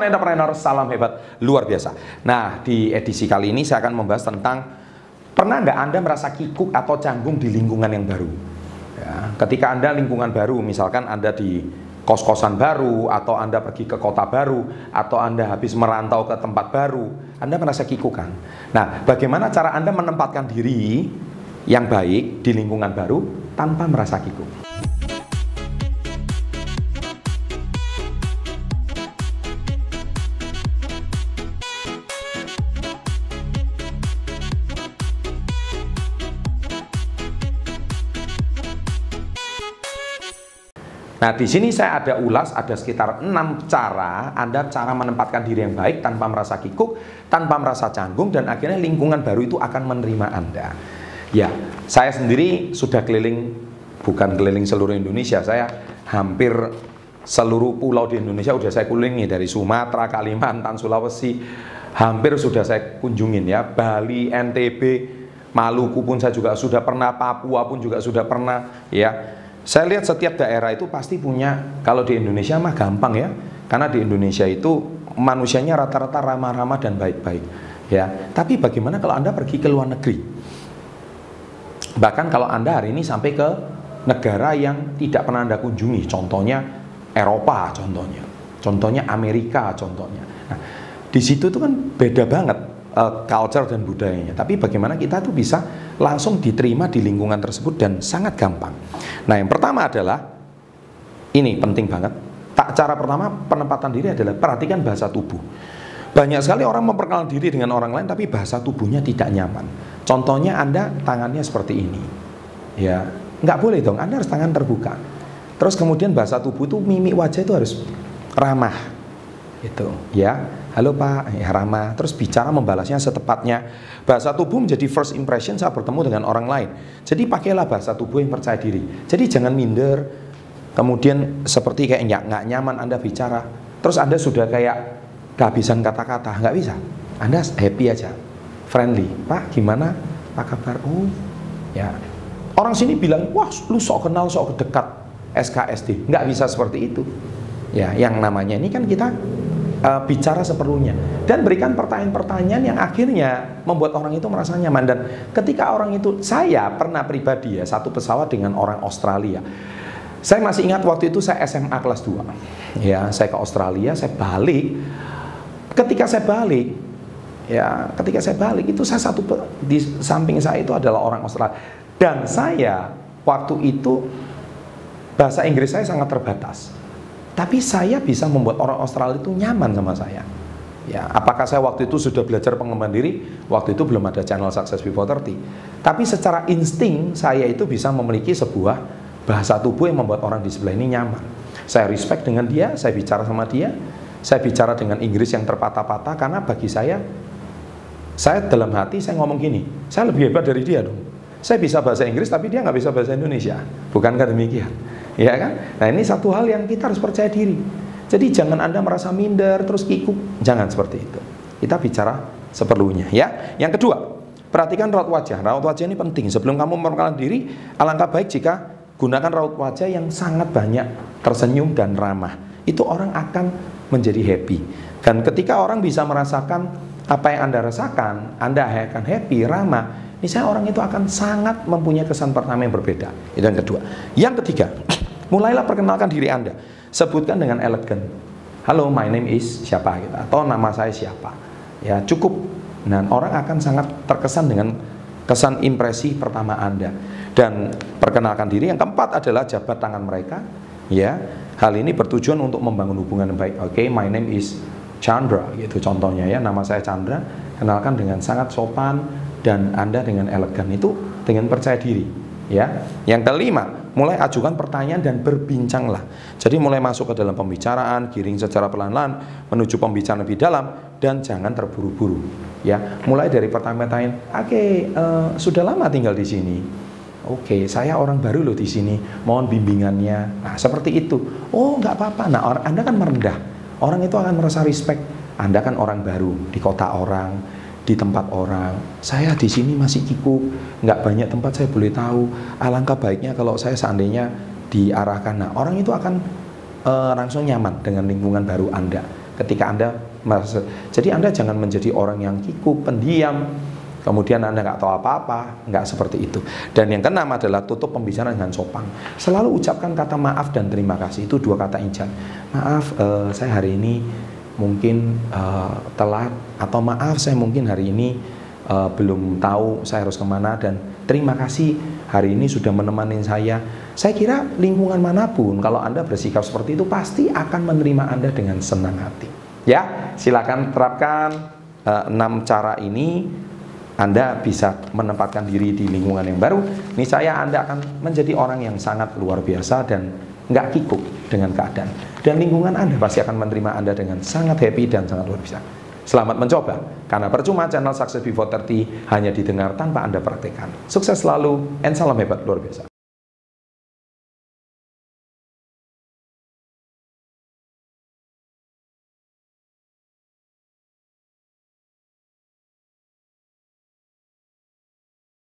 Teman-teman entrepreneur, salam hebat, luar biasa. Nah, di edisi kali ini saya akan membahas tentang pernah nggak Anda merasa kikuk atau canggung di lingkungan yang baru? Ya, ketika Anda lingkungan baru, misalkan Anda di kos-kosan baru, atau Anda pergi ke kota baru, atau Anda habis merantau ke tempat baru, Anda merasa kikuk kan? Nah, bagaimana cara Anda menempatkan diri yang baik di lingkungan baru tanpa merasa kikuk? Nah, di sini saya ada ulas ada sekitar enam cara. Anda cara menempatkan diri yang baik tanpa merasa kikuk, tanpa merasa canggung dan akhirnya lingkungan baru itu akan menerima Anda. Ya, saya sendiri sudah keliling bukan keliling seluruh Indonesia, saya hampir seluruh pulau di Indonesia sudah saya kelilingi dari Sumatera, Kalimantan, Sulawesi, hampir sudah saya kunjungin ya, Bali, NTB, Maluku pun saya juga sudah pernah, Papua pun juga sudah pernah ya saya lihat setiap daerah itu pasti punya, kalau di Indonesia mah gampang ya, karena di Indonesia itu manusianya rata-rata ramah-ramah dan baik-baik. Ya, tapi bagaimana kalau anda pergi ke luar negeri? Bahkan kalau anda hari ini sampai ke negara yang tidak pernah anda kunjungi, contohnya Eropa, contohnya, contohnya Amerika, contohnya. Nah, di situ tuh kan beda banget uh, culture dan budayanya. Tapi bagaimana kita tuh bisa langsung diterima di lingkungan tersebut dan sangat gampang. Nah, yang pertama adalah ini penting banget. Tak cara pertama penempatan diri adalah perhatikan bahasa tubuh. Banyak sekali orang memperkenalkan diri dengan orang lain tapi bahasa tubuhnya tidak nyaman. Contohnya Anda tangannya seperti ini. Ya, nggak boleh dong. Anda harus tangan terbuka. Terus kemudian bahasa tubuh itu mimik wajah itu harus ramah. Itu, ya halo pak, ya ramah, terus bicara membalasnya setepatnya. Bahasa tubuh menjadi first impression saat bertemu dengan orang lain. Jadi pakailah bahasa tubuh yang percaya diri. Jadi jangan minder, kemudian seperti kayak nggak nggak nyaman anda bicara, terus anda sudah kayak kehabisan kata-kata, nggak bisa. Anda happy aja, friendly. Pak, gimana? Pak kabar? Oh, ya. Orang sini bilang, wah, lu sok kenal, sok dekat, SKSD. Nggak bisa seperti itu. Ya, yang namanya ini kan kita uh, bicara seperlunya. Dan berikan pertanyaan-pertanyaan yang akhirnya membuat orang itu merasa nyaman. Dan ketika orang itu saya pernah pribadi ya satu pesawat dengan orang Australia. Saya masih ingat waktu itu saya SMA kelas 2 ya saya ke Australia saya balik. Ketika saya balik ya ketika saya balik itu saya satu di samping saya itu adalah orang Australia. Dan saya waktu itu bahasa Inggris saya sangat terbatas tapi saya bisa membuat orang Australia itu nyaman sama saya. Ya, apakah saya waktu itu sudah belajar pengembangan diri? Waktu itu belum ada channel Success Before 30. Tapi secara insting saya itu bisa memiliki sebuah bahasa tubuh yang membuat orang di sebelah ini nyaman. Saya respect dengan dia, saya bicara sama dia, saya bicara dengan Inggris yang terpatah-patah karena bagi saya saya dalam hati saya ngomong gini, saya lebih hebat dari dia dong. Saya bisa bahasa Inggris tapi dia nggak bisa bahasa Indonesia. Bukankah demikian? Ya kan? Nah ini satu hal yang kita harus percaya diri. Jadi jangan Anda merasa minder terus kikuk, jangan seperti itu. Kita bicara seperlunya ya. Yang kedua, perhatikan raut wajah. Raut wajah ini penting. Sebelum kamu memperkenalkan diri, alangkah baik jika gunakan raut wajah yang sangat banyak tersenyum dan ramah. Itu orang akan menjadi happy. Dan ketika orang bisa merasakan apa yang Anda rasakan, Anda akan happy, ramah, misalnya orang itu akan sangat mempunyai kesan pertama yang berbeda. Itu yang kedua. Yang ketiga, mulailah perkenalkan diri Anda. Sebutkan dengan elegan. Halo, my name is siapa gitu atau nama saya siapa. Ya, cukup. Dan orang akan sangat terkesan dengan kesan impresi pertama Anda. Dan perkenalkan diri. Yang keempat adalah jabat tangan mereka. Ya, hal ini bertujuan untuk membangun hubungan yang baik. Oke, okay, my name is Chandra gitu contohnya ya. Nama saya Chandra. Kenalkan dengan sangat sopan dan Anda dengan elegan itu dengan percaya diri. Ya. Yang kelima, mulai ajukan pertanyaan dan berbincanglah. Jadi mulai masuk ke dalam pembicaraan, giring secara pelan-pelan menuju pembicaraan lebih dalam dan jangan terburu-buru. Ya, mulai dari pertanyaan-pertanyaan, oke, okay, uh, eh, sudah lama tinggal di sini. Oke, okay, saya orang baru loh di sini. Mohon bimbingannya. Nah, seperti itu. Oh, nggak apa-apa. Nah, Anda kan merendah. Orang itu akan merasa respect. Anda kan orang baru di kota orang di tempat orang. Saya di sini masih kikuk, nggak banyak tempat saya boleh tahu. Alangkah baiknya kalau saya seandainya diarahkan. Nah, orang itu akan uh, langsung nyaman dengan lingkungan baru Anda. ketika Anda merasa, jadi Anda jangan menjadi orang yang kikuk, pendiam, kemudian Anda nggak tahu apa-apa, nggak seperti itu. Dan yang keenam adalah tutup pembicaraan dengan sopan. Selalu ucapkan kata maaf dan terima kasih, itu dua kata injak. Maaf, uh, saya hari ini mungkin uh, telat, atau maaf saya mungkin hari ini uh, belum tahu saya harus ke mana dan terima kasih hari ini sudah menemani saya. Saya kira lingkungan mana pun kalau Anda bersikap seperti itu pasti akan menerima Anda dengan senang hati. Ya, silakan terapkan uh, enam cara ini. Anda bisa menempatkan diri di lingkungan yang baru. Ini saya Anda akan menjadi orang yang sangat luar biasa dan nggak kikuk dengan keadaan. Dan lingkungan Anda pasti akan menerima Anda dengan sangat happy dan sangat luar biasa. Selamat mencoba, karena percuma channel Success Before 30 hanya didengar tanpa Anda praktekkan. Sukses selalu, and salam hebat luar biasa.